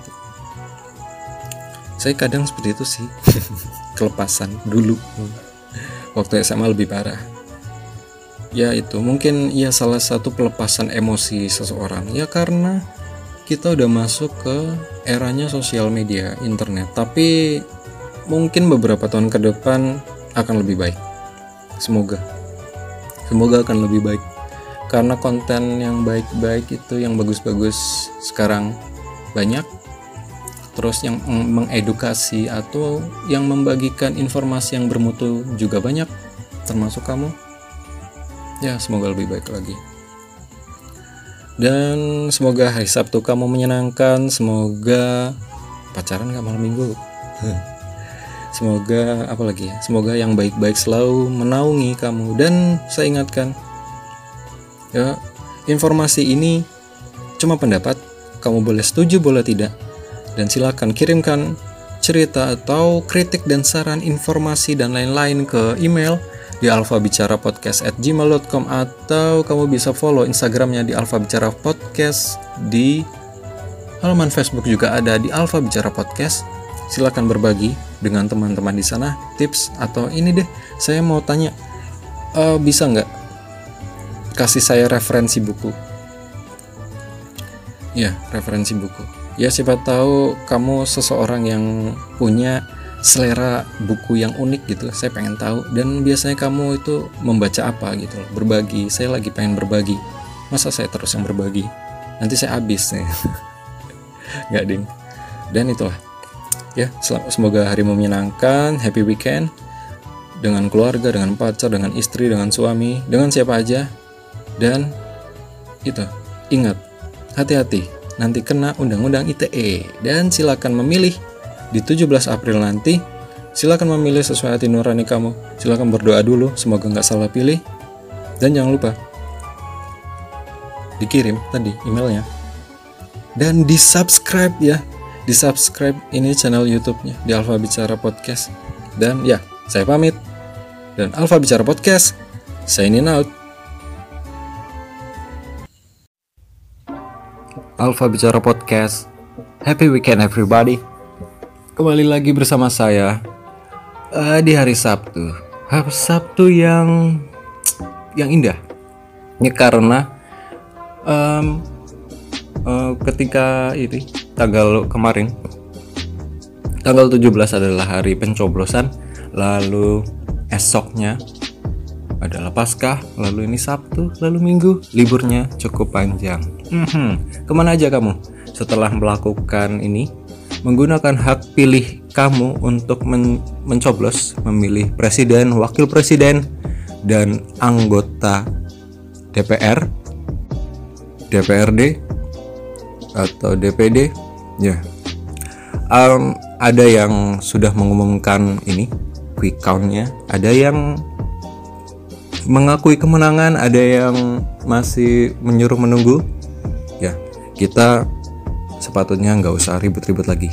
saya kadang seperti itu sih. Kelepasan dulu. Waktu SMA lebih parah. Ya itu mungkin ya salah satu pelepasan emosi seseorang. Ya karena kita udah masuk ke eranya sosial media internet. Tapi mungkin beberapa tahun ke depan akan lebih baik. Semoga. Semoga akan lebih baik. Karena konten yang baik-baik itu yang bagus-bagus sekarang banyak. Terus yang mengedukasi atau yang membagikan informasi yang bermutu juga banyak termasuk kamu. Ya semoga lebih baik lagi. Dan semoga hari Sabtu kamu menyenangkan. Semoga pacaran gak malam minggu semoga apa lagi ya semoga yang baik-baik selalu menaungi kamu dan saya ingatkan Ya, informasi ini cuma pendapat, kamu boleh setuju boleh tidak. Dan silakan kirimkan cerita atau kritik dan saran informasi dan lain-lain ke email di alfabicarapodcast@gmail.com atau kamu bisa follow Instagramnya di Alfa Podcast di halaman Facebook juga ada di Alfa Bicara Podcast. Silakan berbagi dengan teman-teman di sana tips atau ini deh saya mau tanya uh, bisa nggak kasih saya referensi buku. Ya, referensi buku. Ya, siapa tahu kamu seseorang yang punya selera buku yang unik gitu. Saya pengen tahu dan biasanya kamu itu membaca apa gitu. Berbagi. Saya lagi pengen berbagi. Masa saya terus yang berbagi? Nanti saya habis nih. Gak ding. Dan itulah. Ya, semoga harimu menyenangkan, happy weekend. Dengan keluarga, dengan pacar, dengan istri, dengan suami, dengan siapa aja. Dan itu ingat hati-hati. Nanti kena undang-undang ITE dan silakan memilih di 17 April nanti silakan memilih sesuai hati nurani kamu. Silakan berdoa dulu semoga nggak salah pilih. Dan jangan lupa dikirim tadi emailnya. Dan di subscribe ya di subscribe ini channel YouTube-nya di Alfa Bicara Podcast dan ya saya pamit dan Alfa Bicara Podcast signing out Alfa Bicara Podcast. Happy weekend everybody. Kembali lagi bersama saya uh, di hari Sabtu. Hari Sabtu yang yang indah. Ini karena um, uh, ketika ini tanggal kemarin tanggal 17 adalah hari pencoblosan lalu esoknya adalah Paskah, lalu ini Sabtu, lalu Minggu, liburnya cukup panjang. Hmm, ke mana aja kamu setelah melakukan ini? Menggunakan hak pilih kamu untuk men mencoblos memilih presiden, wakil presiden, dan anggota DPR, DPRD, atau DPD, ya. Um, ada yang sudah mengumumkan ini quick countnya, ada yang mengakui kemenangan, ada yang masih menyuruh menunggu. Ya, kita sepatutnya nggak usah ribut-ribut lagi.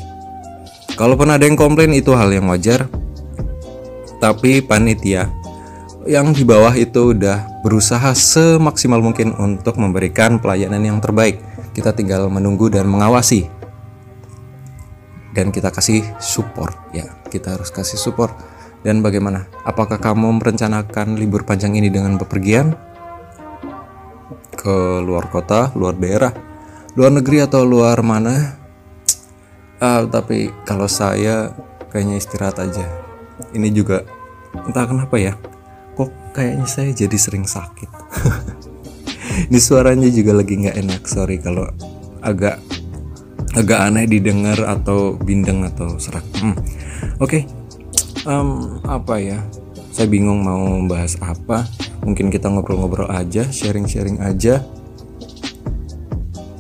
Kalaupun ada yang komplain itu hal yang wajar. Tapi panitia yang di bawah itu udah berusaha semaksimal mungkin untuk memberikan pelayanan yang terbaik. Kita tinggal menunggu dan mengawasi. Dan kita kasih support ya, kita harus kasih support dan bagaimana? Apakah kamu merencanakan libur panjang ini dengan bepergian ke luar kota, luar daerah, luar negeri atau luar mana? Uh, tapi kalau saya kayaknya istirahat aja. Ini juga entah kenapa ya. Kok kayaknya saya jadi sering sakit. Ini suaranya juga lagi nggak enak. Sorry kalau agak agak aneh didengar atau bindeng atau serak. Hmm. Oke, okay um, apa ya saya bingung mau bahas apa mungkin kita ngobrol-ngobrol aja sharing-sharing aja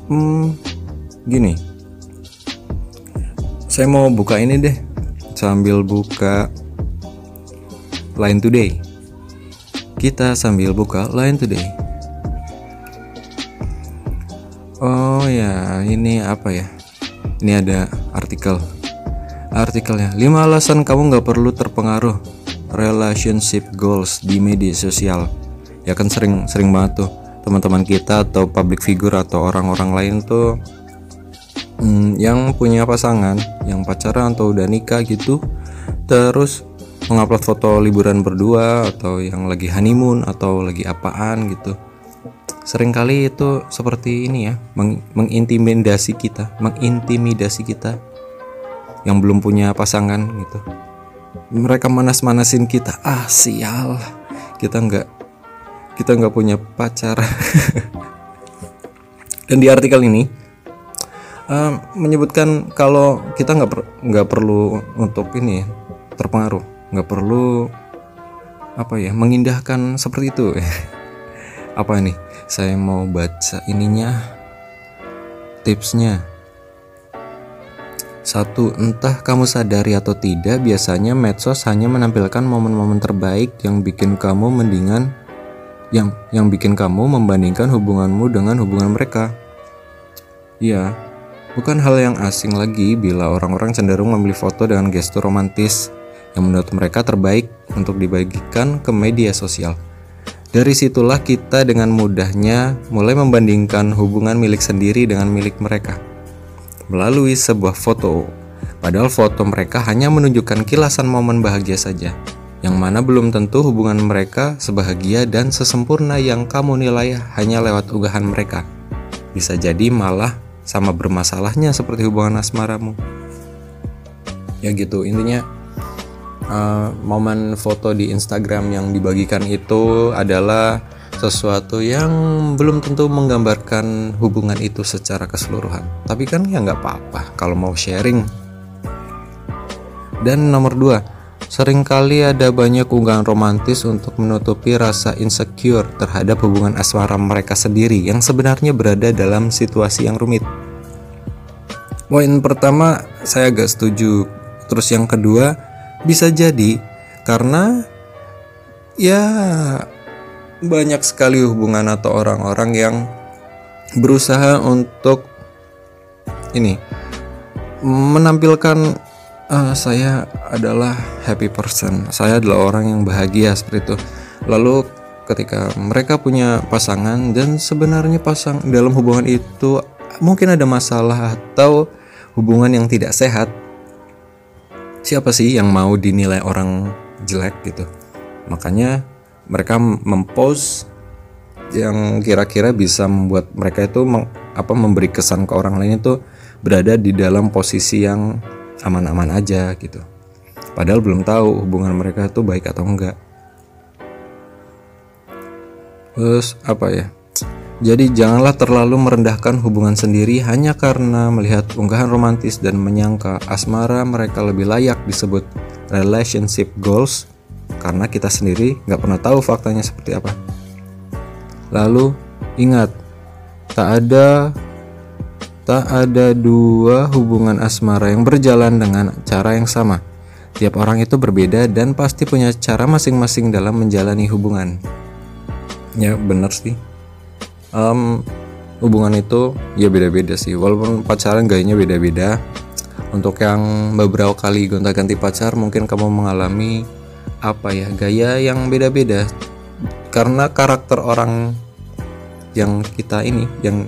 hmm gini saya mau buka ini deh sambil buka line today kita sambil buka Line Today. Oh ya, ini apa ya? Ini ada artikel. Artikelnya, 5 alasan kamu nggak perlu terpengaruh relationship goals di media sosial. Ya kan sering sering banget tuh teman-teman kita atau public figure atau orang-orang lain tuh hmm, yang punya pasangan, yang pacaran atau udah nikah gitu, terus mengupload foto liburan berdua atau yang lagi honeymoon atau lagi apaan gitu sering kali itu seperti ini ya meng mengintimidasi kita mengintimidasi kita yang belum punya pasangan gitu. Mereka manas-manasin kita ah sial kita nggak kita nggak punya pacar. Dan di artikel ini uh, menyebutkan kalau kita nggak per nggak perlu untuk ini terpengaruh nggak perlu apa ya mengindahkan seperti itu apa ini saya mau baca ininya tipsnya satu, entah kamu sadari atau tidak, biasanya medsos hanya menampilkan momen-momen terbaik yang bikin kamu mendingan yang yang bikin kamu membandingkan hubunganmu dengan hubungan mereka. Iya, bukan hal yang asing lagi bila orang-orang cenderung memilih foto dengan gestur romantis yang menurut mereka terbaik untuk dibagikan ke media sosial. Dari situlah kita dengan mudahnya mulai membandingkan hubungan milik sendiri dengan milik mereka melalui sebuah foto. Padahal foto mereka hanya menunjukkan kilasan momen bahagia saja, yang mana belum tentu hubungan mereka sebahagia dan sesempurna yang kamu nilai hanya lewat unggahan mereka. Bisa jadi malah sama bermasalahnya seperti hubungan asmaramu. Ya gitu, intinya uh, momen foto di Instagram yang dibagikan itu adalah sesuatu yang belum tentu menggambarkan hubungan itu secara keseluruhan. Tapi kan ya nggak apa-apa kalau mau sharing. Dan nomor dua, sering kali ada banyak unggahan romantis untuk menutupi rasa insecure terhadap hubungan asmara mereka sendiri yang sebenarnya berada dalam situasi yang rumit. Poin pertama saya agak setuju. Terus yang kedua, bisa jadi karena ya banyak sekali hubungan atau orang-orang yang berusaha untuk ini menampilkan uh, saya adalah happy person, saya adalah orang yang bahagia seperti itu. Lalu ketika mereka punya pasangan dan sebenarnya pasang dalam hubungan itu mungkin ada masalah atau hubungan yang tidak sehat siapa sih yang mau dinilai orang jelek gitu? Makanya mereka mempost yang kira-kira bisa membuat mereka itu meng, apa memberi kesan ke orang lain itu berada di dalam posisi yang aman-aman aja gitu. Padahal belum tahu hubungan mereka itu baik atau enggak. Terus apa ya jadi janganlah terlalu merendahkan hubungan sendiri hanya karena melihat unggahan romantis dan menyangka asmara mereka lebih layak disebut relationship goals karena kita sendiri nggak pernah tahu faktanya seperti apa. Lalu ingat, tak ada tak ada dua hubungan asmara yang berjalan dengan cara yang sama. Tiap orang itu berbeda dan pasti punya cara masing-masing dalam menjalani hubungan. Ya benar sih um, hubungan itu ya beda-beda sih. Walaupun pacaran gayanya beda-beda. Untuk yang beberapa kali gonta-ganti pacar mungkin kamu mengalami apa ya gaya yang beda-beda. Karena karakter orang yang kita ini yang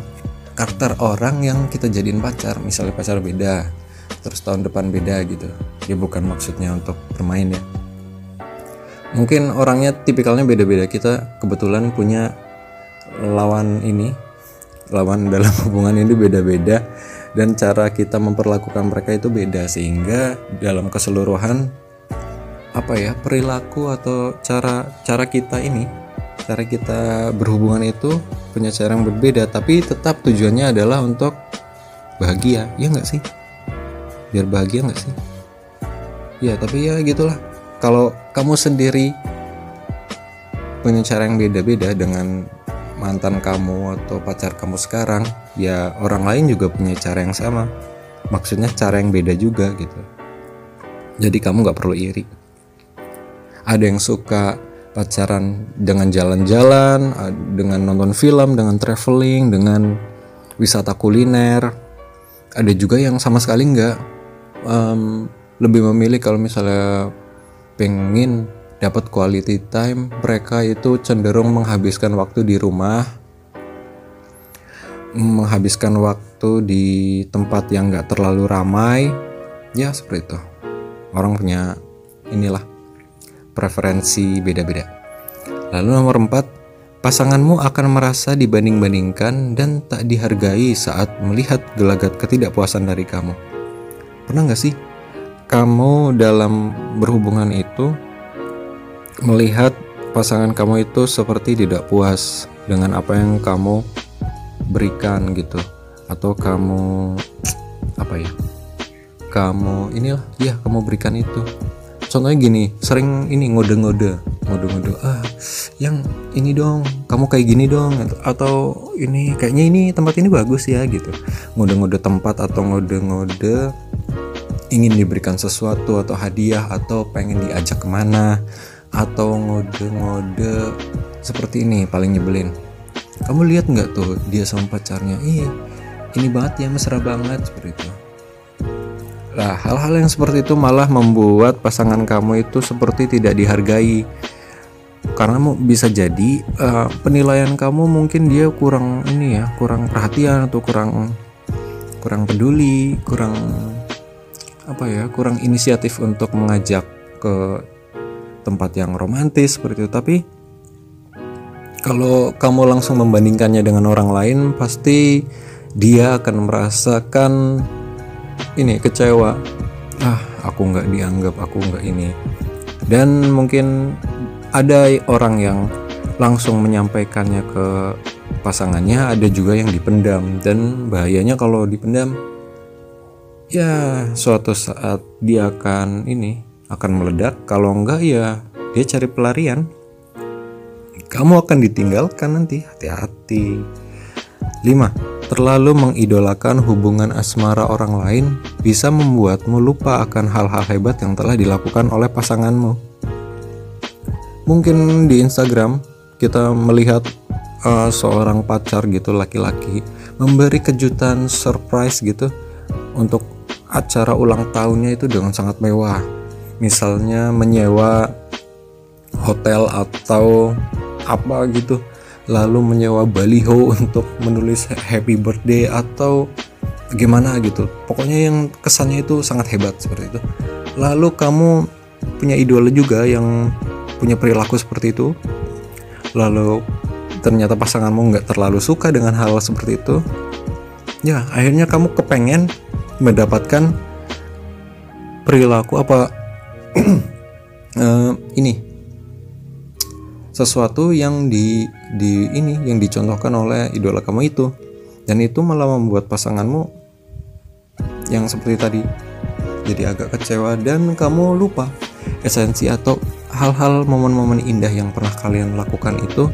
karakter orang yang kita jadiin pacar. Misalnya pacar beda terus tahun depan beda gitu. Ya bukan maksudnya untuk bermain ya. Mungkin orangnya tipikalnya beda-beda. Kita kebetulan punya lawan ini lawan dalam hubungan ini beda-beda dan cara kita memperlakukan mereka itu beda sehingga dalam keseluruhan apa ya perilaku atau cara cara kita ini cara kita berhubungan itu punya cara yang berbeda tapi tetap tujuannya adalah untuk bahagia ya nggak sih? Biar bahagia nggak sih? Ya tapi ya gitulah. Kalau kamu sendiri punya cara yang beda-beda dengan mantan kamu atau pacar kamu sekarang ya orang lain juga punya cara yang sama. Maksudnya cara yang beda juga gitu. Jadi kamu nggak perlu iri. Ada yang suka pacaran dengan jalan-jalan dengan nonton film dengan traveling dengan wisata kuliner. Ada juga yang sama sekali nggak um, lebih memilih kalau misalnya pengen dapat quality time mereka itu cenderung menghabiskan waktu di rumah menghabiskan waktu di tempat yang nggak terlalu ramai ya seperti itu orang punya inilah preferensi beda-beda. Lalu nomor 4, pasanganmu akan merasa dibanding-bandingkan dan tak dihargai saat melihat gelagat ketidakpuasan dari kamu. Pernah nggak sih kamu dalam berhubungan itu melihat pasangan kamu itu seperti tidak puas dengan apa yang kamu berikan gitu. Atau kamu apa ya? Kamu inilah ya kamu berikan itu. Contohnya gini sering ini ngode-ngode ngode-ngode ah yang ini dong kamu kayak gini dong atau ini kayaknya ini tempat ini bagus ya gitu. Ngode-ngode tempat atau ngode-ngode ingin diberikan sesuatu atau hadiah atau pengen diajak ke mana atau ngode-ngode seperti ini paling nyebelin. Kamu lihat nggak tuh dia sama pacarnya? Iya ini banget ya mesra banget seperti itu. Nah, hal-hal yang seperti itu malah membuat pasangan kamu itu seperti tidak dihargai. Karena bisa jadi uh, penilaian kamu mungkin dia kurang ini ya, kurang perhatian atau kurang kurang peduli, kurang apa ya, kurang inisiatif untuk mengajak ke tempat yang romantis seperti itu. Tapi kalau kamu langsung membandingkannya dengan orang lain, pasti dia akan merasakan ini kecewa. Ah aku nggak dianggap aku nggak ini. Dan mungkin ada orang yang langsung menyampaikannya ke pasangannya ada juga yang dipendam. Dan bahayanya kalau dipendam ya suatu saat dia akan ini akan meledak kalau enggak ya dia cari pelarian kamu akan ditinggalkan nanti hati-hati 5 Terlalu mengidolakan hubungan asmara orang lain bisa membuatmu lupa akan hal-hal hebat yang telah dilakukan oleh pasanganmu. Mungkin di Instagram kita melihat uh, seorang pacar gitu laki-laki memberi kejutan surprise gitu untuk acara ulang tahunnya itu dengan sangat mewah. Misalnya menyewa hotel atau apa gitu lalu menyewa baliho untuk menulis happy birthday atau gimana gitu. Pokoknya yang kesannya itu sangat hebat seperti itu. Lalu kamu punya idola juga yang punya perilaku seperti itu. Lalu ternyata pasanganmu nggak terlalu suka dengan hal seperti itu. Ya akhirnya kamu kepengen mendapatkan perilaku apa uh, ini. Sesuatu yang di di ini yang dicontohkan oleh idola kamu itu. Dan itu malah membuat pasanganmu yang seperti tadi jadi agak kecewa dan kamu lupa esensi atau hal-hal momen-momen indah yang pernah kalian lakukan itu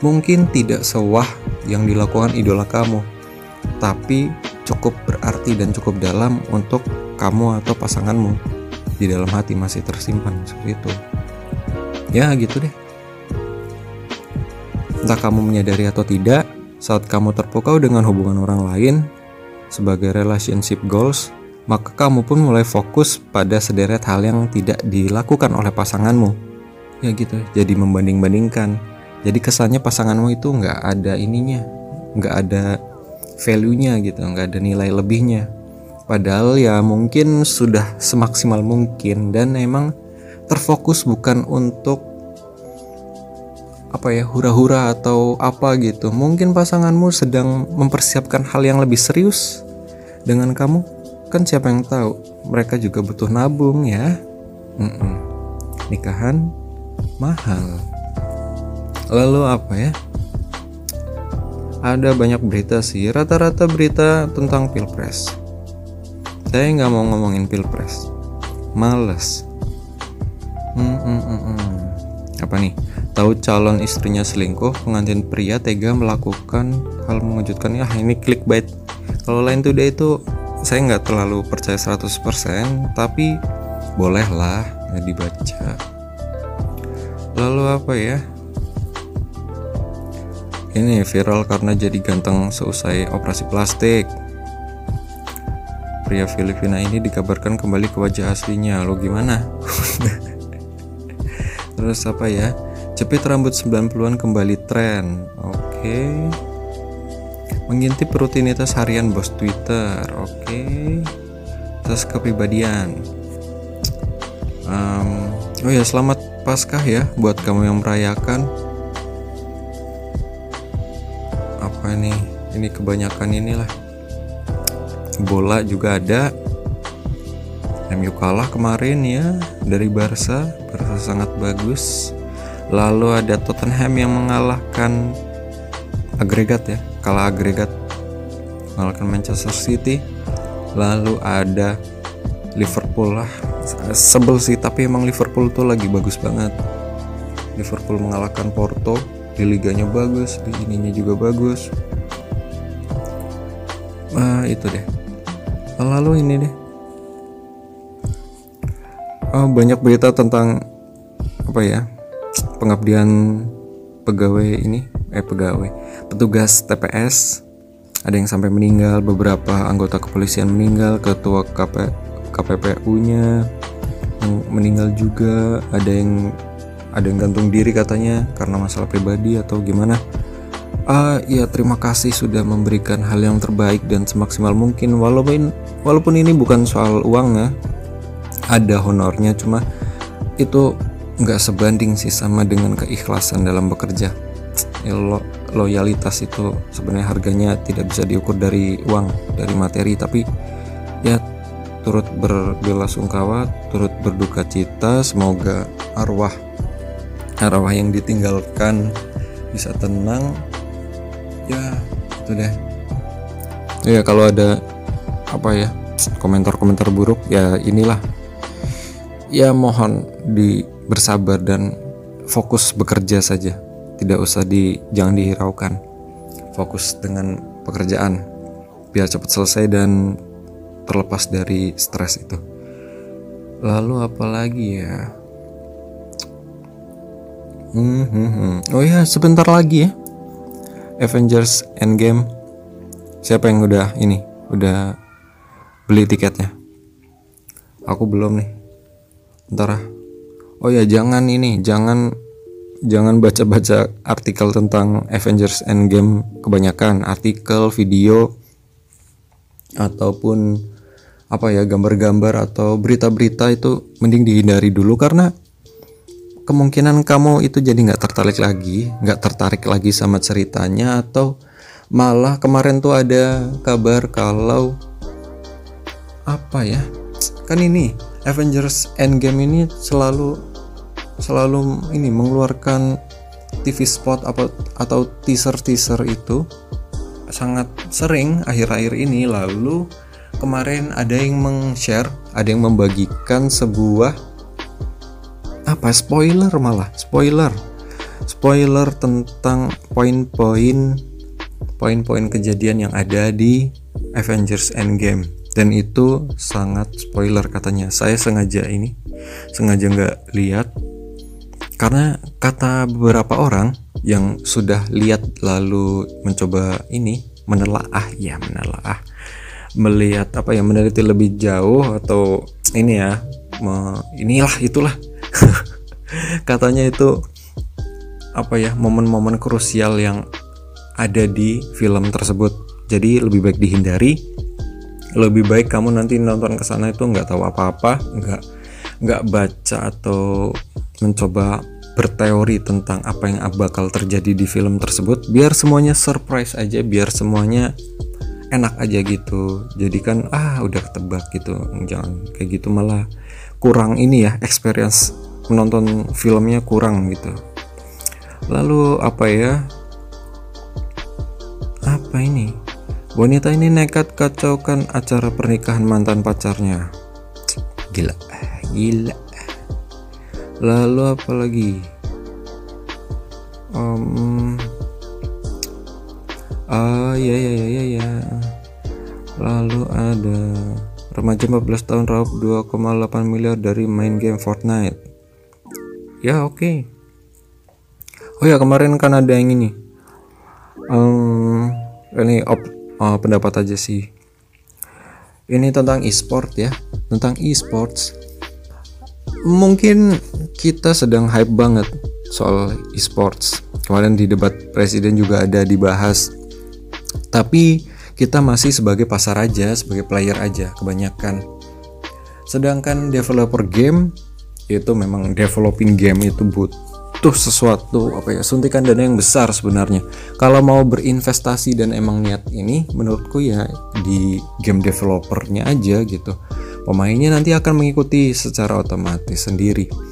mungkin tidak sewah yang dilakukan idola kamu tapi cukup berarti dan cukup dalam untuk kamu atau pasanganmu di dalam hati masih tersimpan seperti itu ya gitu deh Entah kamu menyadari atau tidak, saat kamu terpukau dengan hubungan orang lain sebagai relationship goals, maka kamu pun mulai fokus pada sederet hal yang tidak dilakukan oleh pasanganmu. Ya gitu, jadi membanding-bandingkan. Jadi kesannya pasanganmu itu nggak ada ininya, nggak ada value-nya gitu, nggak ada nilai lebihnya. Padahal ya mungkin sudah semaksimal mungkin dan emang terfokus bukan untuk apa ya hura-hura atau apa gitu. Mungkin pasanganmu sedang mempersiapkan hal yang lebih serius dengan kamu. Kan siapa yang tahu mereka juga butuh nabung ya. Mm-mm. nikahan mahal. Lalu apa ya? Ada banyak berita sih. Rata-rata berita tentang pilpres saya nggak mau ngomongin pilpres males mm -mm apa nih Tahu calon istrinya selingkuh, pengantin pria tega melakukan hal mengejutkan. Ya ini clickbait. Kalau lain today itu saya nggak terlalu percaya 100% tapi bolehlah ya dibaca. lalu apa ya ini viral karena jadi ganteng seusai operasi plastik pria Filipina ini dikabarkan kembali ke wajah aslinya. Lo gimana? Terus apa ya? Jepit rambut 90-an kembali tren. Oke. Okay. mengintip rutinitas harian bos Twitter. Oke. Okay. terus kepribadian. Um, oh ya selamat Paskah ya buat kamu yang merayakan. Apa nih ini kebanyakan inilah bola juga ada. MU kalah kemarin ya dari Barca. Barca sangat bagus. Lalu ada Tottenham yang mengalahkan agregat ya kalah agregat. Mengalahkan Manchester City. Lalu ada Liverpool lah. Sebel sih tapi emang Liverpool tuh lagi bagus banget. Liverpool mengalahkan Porto. Di liganya bagus di ininya juga bagus. Uh, itu deh lalu ini deh. Oh, banyak berita tentang apa ya pengabdian pegawai ini eh pegawai petugas TPS ada yang sampai meninggal beberapa anggota kepolisian meninggal ketua KP, KPPU-nya meninggal juga. Ada yang ada yang gantung diri katanya karena masalah pribadi atau gimana Uh, ya terima kasih sudah memberikan hal yang terbaik dan semaksimal mungkin. Walaupun walaupun ini bukan soal uang ya ada honornya cuma itu nggak sebanding sih sama dengan keikhlasan dalam bekerja. Ya, lo, loyalitas itu sebenarnya harganya tidak bisa diukur dari uang dari materi tapi ya turut berbelasungkawa turut berduka cita semoga arwah arwah yang ditinggalkan bisa tenang ya itu deh. Ya kalau ada apa ya komentar-komentar buruk ya inilah. Ya mohon di bersabar dan fokus bekerja saja. Tidak usah di jangan dihiraukan. Fokus dengan pekerjaan biar cepat selesai dan terlepas dari stres itu. Lalu apa lagi ya? Hmm, hmm, hmm. oh ya sebentar lagi ya Avengers Endgame. Siapa yang udah ini udah beli tiketnya? Aku belum nih. Ntar ah. Oh ya jangan ini jangan jangan baca-baca artikel tentang Avengers Endgame. Kebanyakan artikel video ataupun apa ya gambar-gambar atau berita-berita itu mending dihindari dulu karena kemungkinan kamu itu jadi nggak tertarik lagi, nggak tertarik lagi sama ceritanya atau malah kemarin tuh ada kabar kalau apa ya kan ini Avengers Endgame ini selalu selalu ini mengeluarkan TV spot apa atau teaser teaser itu sangat sering akhir-akhir ini. Lalu kemarin ada yang meng-share ada yang membagikan sebuah apa? Spoiler malah. Spoiler. Spoiler tentang poin-poin poin-poin kejadian yang ada di Avengers Endgame. Dan itu sangat spoiler katanya. Saya sengaja ini sengaja nggak lihat. Karena kata beberapa orang yang sudah lihat lalu mencoba ini menelaah ya menelaah. Melihat apa ya meneliti lebih jauh atau ini ya me, inilah itulah katanya itu apa ya momen-momen krusial yang ada di film tersebut. Jadi lebih baik dihindari lebih baik kamu nanti nonton ke sana itu nggak tahu apa-apa nggak nggak baca atau mencoba berteori tentang apa yang bakal terjadi di film tersebut. Biar semuanya surprise aja biar semuanya enak aja gitu. Jadi kan ah udah ketebak gitu jangan kayak gitu malah kurang ini ya experience menonton filmnya kurang gitu. Lalu apa ya? Apa ini? Wanita ini nekat kacaukan acara pernikahan mantan pacarnya. Gila gila. Lalu apa lagi? Um, ah ya ya ya ya ya. Lalu ada Remaja 14 tahun raup 2,8 miliar dari main game Fortnite. Ya oke. Okay. oh ya kemarin kan ada yang ini um, ini op, uh, pendapat aja sih ini tentang e-sport ya tentang e-sports mungkin kita sedang hype banget soal e-sports kemarin di debat presiden juga ada dibahas tapi kita masih sebagai pasar aja sebagai player aja kebanyakan. Sedangkan developer game itu memang developing game itu butuh sesuatu apa ya suntikan dana yang besar sebenarnya. Kalau mau berinvestasi dan emang niat ini menurutku ya di game developernya aja gitu. Pemainnya nanti akan mengikuti secara otomatis sendiri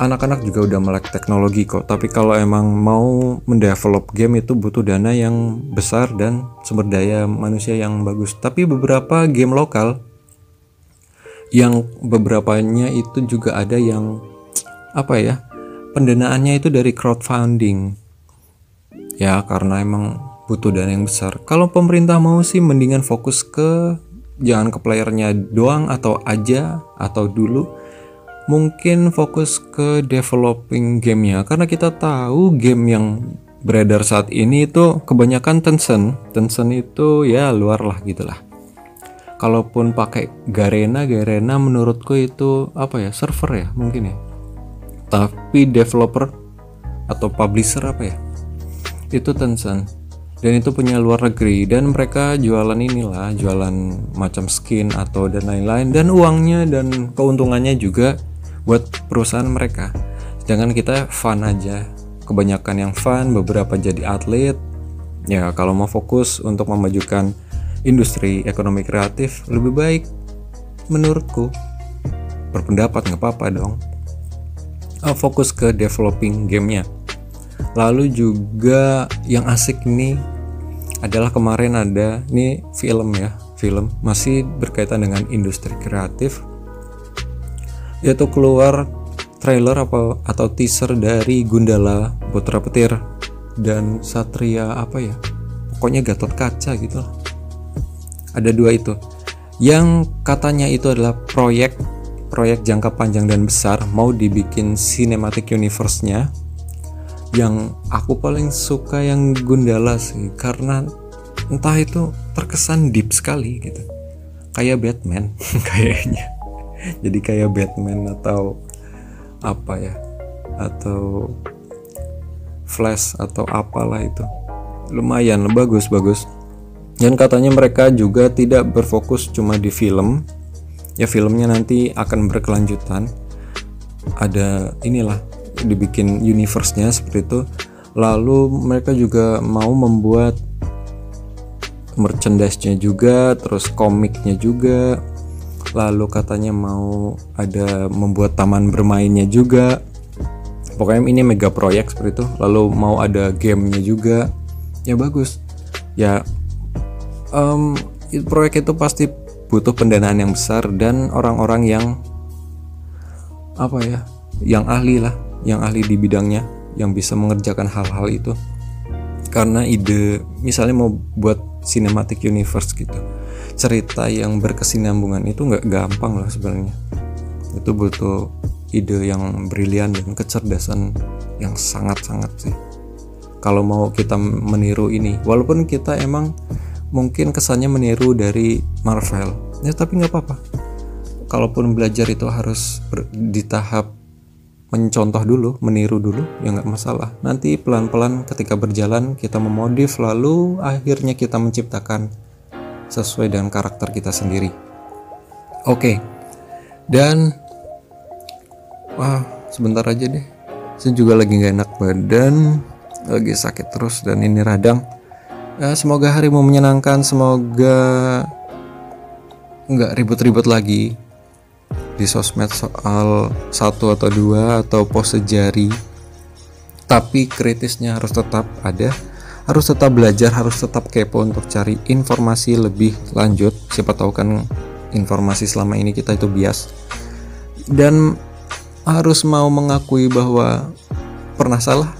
anak-anak juga udah melek teknologi kok tapi kalau emang mau mendevelop game itu butuh dana yang besar dan sumber daya manusia yang bagus. Tapi beberapa game lokal yang beberapanya itu juga ada yang apa ya pendanaannya itu dari crowdfunding. Ya karena emang butuh dana yang besar. Kalau pemerintah mau sih mendingan fokus ke jangan ke playernya doang atau aja atau dulu mungkin fokus ke developing gamenya. Karena kita tahu game yang beredar saat ini itu kebanyakan Tencent. Tencent itu ya luar lah gitulah kalaupun pakai Garena Garena menurutku itu apa ya server ya mungkin ya. Tapi developer atau publisher apa ya? Itu Tencent. Dan itu punya luar negeri. Dan mereka jualan inilah jualan macam skin atau dan lain-lain. Dan uangnya dan keuntungannya juga buat perusahaan mereka. Sedangkan kita fun aja. Kebanyakan yang fun beberapa jadi atlet. Ya kalau mau fokus untuk memajukan industri ekonomi kreatif lebih baik menurutku. Berpendapat nggak apa-apa dong. Uh, fokus ke developing gamenya. Lalu juga yang asik nih adalah kemarin ada ini film ya film masih berkaitan dengan industri kreatif yaitu keluar trailer apa atau teaser dari Gundala Putra Petir dan Satria apa ya? Pokoknya Gatot Kaca gitu ada dua itu. Yang katanya itu adalah proyek proyek jangka panjang dan besar mau dibikin cinematic universe-nya. Yang aku paling suka yang Gundala sih karena entah itu terkesan deep sekali gitu. Kayak Batman kayaknya jadi kayak Batman atau apa ya? Atau Flash atau apalah itu. Lumayan bagus bagus. Dan katanya mereka juga tidak berfokus cuma di film. Ya filmnya nanti akan berkelanjutan. Ada inilah dibikin universe-nya seperti itu. Lalu mereka juga mau membuat merchandise-nya juga terus komiknya juga lalu katanya mau ada membuat taman bermainnya juga. Pokoknya ini mega proyek seperti itu. Lalu mau ada gamenya juga. Ya bagus. Ya um, proyek itu pasti butuh pendanaan yang besar dan orang-orang yang apa ya yang ahli lah yang ahli di bidangnya yang bisa mengerjakan hal-hal itu. Karena ide misalnya mau buat cinematic universe gitu cerita yang berkesinambungan itu nggak gampang lah sebenarnya. Itu butuh ide yang brilian dan kecerdasan yang sangat-sangat sih. Kalau mau kita meniru ini walaupun kita emang mungkin kesannya meniru dari Marvel ya tapi nggak apa-apa. Kalaupun belajar itu harus di tahap mencontoh dulu meniru dulu ya nggak masalah. Nanti pelan-pelan ketika berjalan kita memodif lalu akhirnya kita menciptakan sesuai dengan karakter kita sendiri. Oke. Dan wah sebentar aja deh. Saya juga lagi nggak enak badan lagi sakit terus dan ini radang. Ya, semoga harimu menyenangkan semoga nggak ribet-ribet lagi di sosmed soal satu atau dua atau pose jari. Tapi kritisnya harus tetap ada harus tetap belajar harus tetap kepo untuk cari informasi lebih lanjut. Siapa tahu kan informasi selama ini kita itu bias. Dan harus mau mengakui bahwa pernah salah.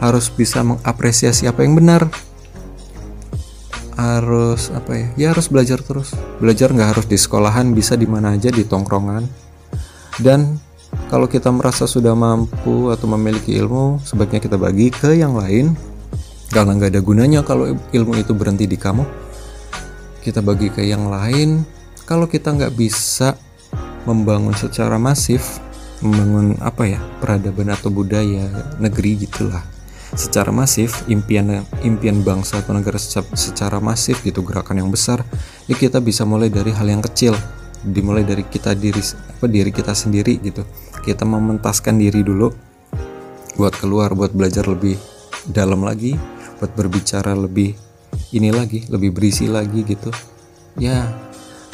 Harus bisa mengapresiasi apa yang benar. Harus apa ya? Ya harus belajar terus. Belajar nggak harus di sekolahan bisa di mana aja di tongkrongan. Dan kalau kita merasa sudah mampu atau memiliki ilmu sebaiknya kita bagi ke yang lain karena nggak ada gunanya kalau ilmu itu berhenti di kamu kita bagi ke yang lain. Kalau kita nggak bisa membangun secara masif membangun apa ya peradaban atau budaya negeri gitulah. Secara masif impian impian bangsa atau negara secara masif gitu gerakan yang besar ya kita bisa mulai dari hal yang kecil. Dimulai dari kita diri apa diri kita sendiri gitu. Kita mementaskan diri dulu buat keluar buat belajar lebih dalam lagi buat berbicara lebih ini lagi lebih berisi lagi gitu. Ya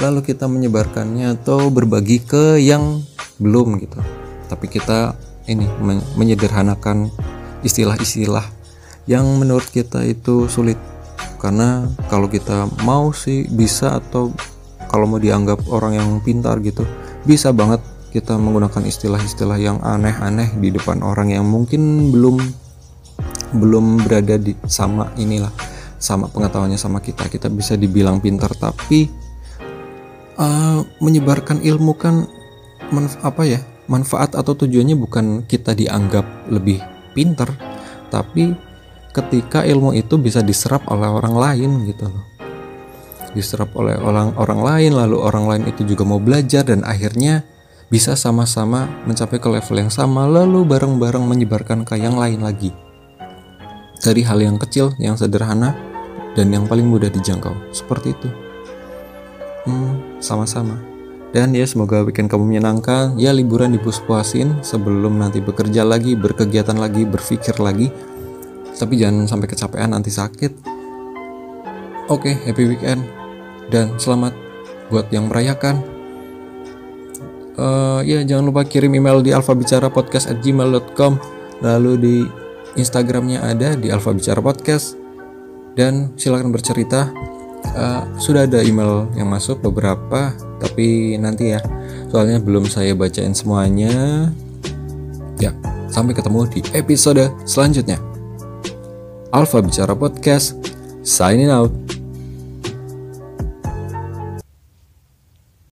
lalu kita menyebarkannya atau berbagi ke yang belum gitu. Tapi kita ini menyederhanakan istilah-istilah yang menurut kita itu sulit. Karena kalau kita mau sih bisa atau kalau mau dianggap orang yang pintar gitu bisa banget kita menggunakan istilah-istilah yang aneh-aneh di depan orang yang mungkin belum belum berada di sama inilah sama pengetahuannya sama kita. Kita bisa dibilang pintar tapi uh, menyebarkan ilmu kan apa ya manfaat atau tujuannya bukan kita dianggap lebih pinter tapi ketika ilmu itu bisa diserap oleh orang lain gitu loh. Diserap oleh orang orang lain lalu orang lain itu juga mau belajar dan akhirnya bisa sama-sama mencapai ke level yang sama lalu bareng-bareng menyebarkan ke yang lain lagi dari hal yang kecil yang sederhana dan yang paling mudah dijangkau seperti itu hmm, sama-sama dan ya semoga weekend kamu menyenangkan. Ya liburan dipuas-puasin sebelum nanti bekerja lagi, berkegiatan lagi, berpikir lagi. Tapi jangan sampai kecapean nanti sakit. Oke, happy weekend dan selamat buat yang merayakan. Uh, ya jangan lupa kirim email di alfabicarapodcast@gmail.com lalu di Instagramnya ada di alfabicara podcast. Dan silakan bercerita. Uh, sudah ada email yang masuk beberapa tapi nanti ya. Soalnya belum saya bacain semuanya. Ya sampai ketemu di episode selanjutnya. Alfa Bicara Podcast signing out